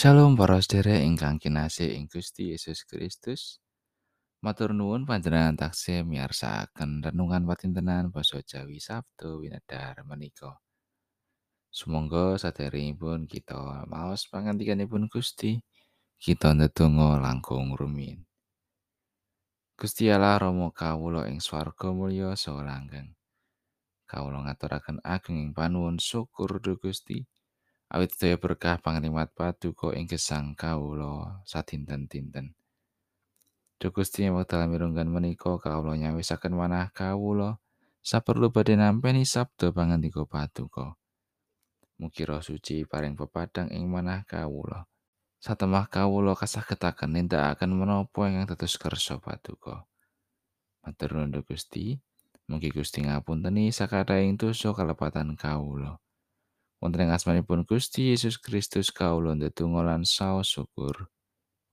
Shalom para sedherek ingkang kinasih ing Gusti Yesus Kristus. Matur nuwun panjenengan taksih miyarsakaken renungan patintenan basa Jawi Sabtu winedhar menika. Sumangga sadèrèngipun kita maos pangandikanipun Gusti, kita ndedonga langkung rumiyin. Gusti Allah Rama kawula ing swarga mulya saha. Kawula ngaturaken ageng panuwun syukur dhumateng Gusti. Awit sedaya berkah pangrimat paduka ing gesang kawula sadinten-dinten. Duh Gusti wekdal mirunggan menika kawula nyawisaken manah kawula saperlu badhe nampi sabda pangandika paduka. Mugi roh suci paring pepadang ing manah kawula. Satemah kawula kasagetaken nindakaken menapa ingkang dados kersa paduka. Matur nuwun Gusti. Mugi Gusti ngapunteni sakataing dosa kalepatan kawula. Wonten ing asmanipun Gusti Yesus Kristus kawula ndedonga lan saos syukur.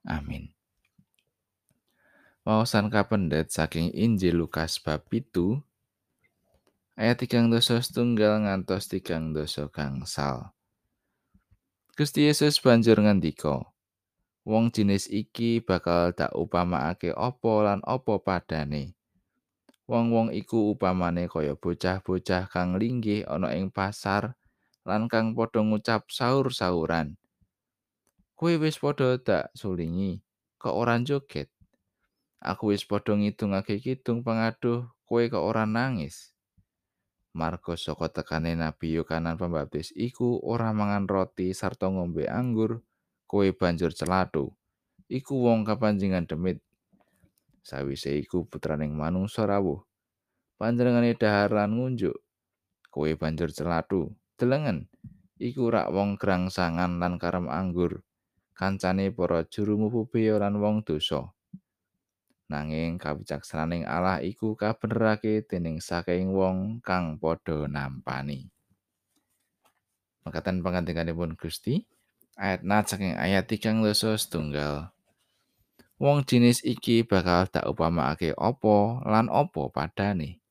Amin. Wawasan kapendet saking Injil Lukas bab pitu ayat tigang dosa setunggal ngantos tigang dosa gangsal. Gusti Yesus banjur ngendika, Wong jenis iki bakal tak upamaake apa lan apa padane. Wong-wong iku upamane kaya bocah-bocah kang linggih ana ing pasar, lan kang padha ngucap saur-sauran. Kowe wis padha dak sulingi, kok ora joget? Aku wis padha ngidungake kidung pangaduh, kowe kok ora nangis? Marga saka tekane Nabi Yohanan Pembaptis iku ora mangan roti sarta ngombe anggur, kowe banjur celatu. Iku wong kapanjingan demit. Sawise iku putraning manungsa rawuh. Panjenengane dahar lan ngunjuk. Kowe banjur celatu. Delengen. Iku rak wong grangsangan lan karem anggur. Kancane para juru mububeya lan wong dosa. Nanging kawicaksananing Allah iku kabenerake dening saking wong kang padha nampani. Mekaten pangandikanipun Gusti ayat nat saking ayat tigang dosa setunggal. Wong jenis iki bakal tak upamakake opo lan opo padane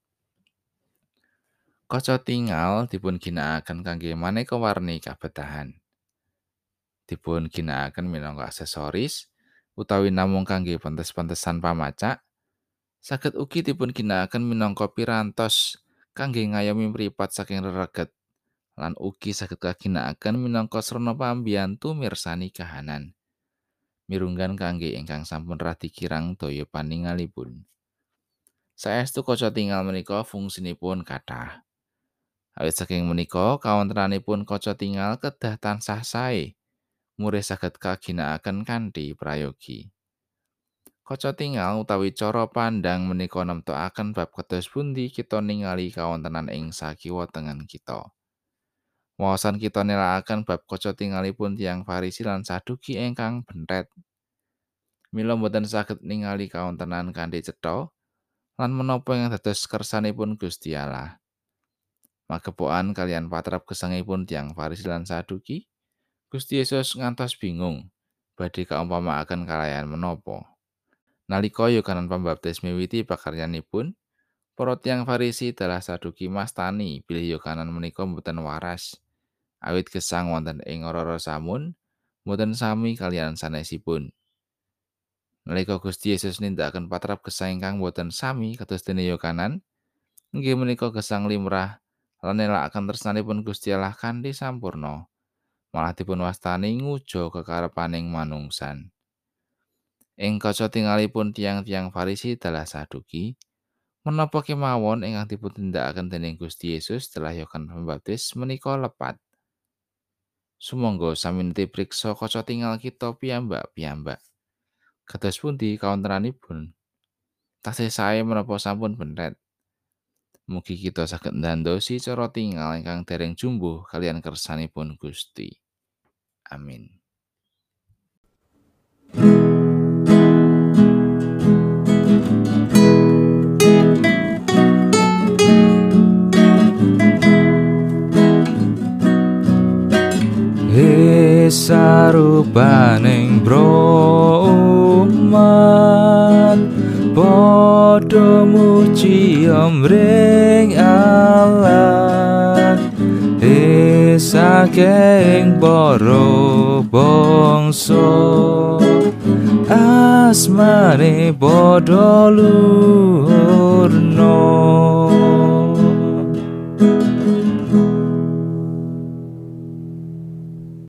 Kaca tinggal dipun ginakaken kangge maneka warni kabetahan. Dipun ginakaken minangka aksesoris utawi namung kangge pentes-pentesan pamacak. Saged ugi dipun ginakaken minangka pirantos kangge ngayomi mripat saking rereget lan ugi saged kaginakaken minangka srana pambiyantu mirsani kahanan. Mirunggan kangge ingkang sampun radi kirang daya paningalipun. Saestu kaca tinggal menika fungsinipun kathah. Awit saking menika kawontenanipun kaca tinggal kedah tansah sae. Mure saged kaginakaken kanthi prayogi. Kaca tinggal utawi cara pandang menika nemtokaken bab kados pundi kita ningali kawontenan ing sakiwa tengen kita. Wawasan kita nilakaken bab kaca tinggalipun tiang Farisi lan Saduki ingkang bentet. Mila mboten saged ningali kawontenan kanthi cetha lan menapa yang dados kersanipun Gusti Allah. Magepokan kalian patrap gesangipun tiang Farisi lan Saduki, Gusti Yesus ngantos bingung badhe kaumpamakaken kalayan menapa. Nalika Yohanan Pembaptis miwiti pakaryanipun, para tiang Farisi dalah Saduki mastani bilih Yohanan menika mboten waras. Awit gesang wonten ing ora samun, mboten sami kalian sanesipun. Nalika Gusti Yesus nindakaken patrap gesang ingkang mboten sami kados dene Yohanan, inggih menika gesang limrah lan nelakaken tresnanipun Gusti Allah kanthi sampurna. Malah dipun wastani ngujo kekarepaning manungsan. Ing kaca tingalipun tiang-tiang Farisi dalah saduki, menapa kemawon ingkang dipun tindakaken dening Gusti Yesus setelah Yohanes Pembaptis menika lepat. Sumangga sami priksa kaca tinggal kita piyambak-piyambak. Kados pundi kawontenanipun? Tasih sae menapa sampun bentet? Mugi kita saged ndandosi cara tinggal ingkang dereng jumbuh kalian kersanipun Gusti. Amin. sarupaning broman padha muji amring Allah saking para bangsa. Asmane padha luhurna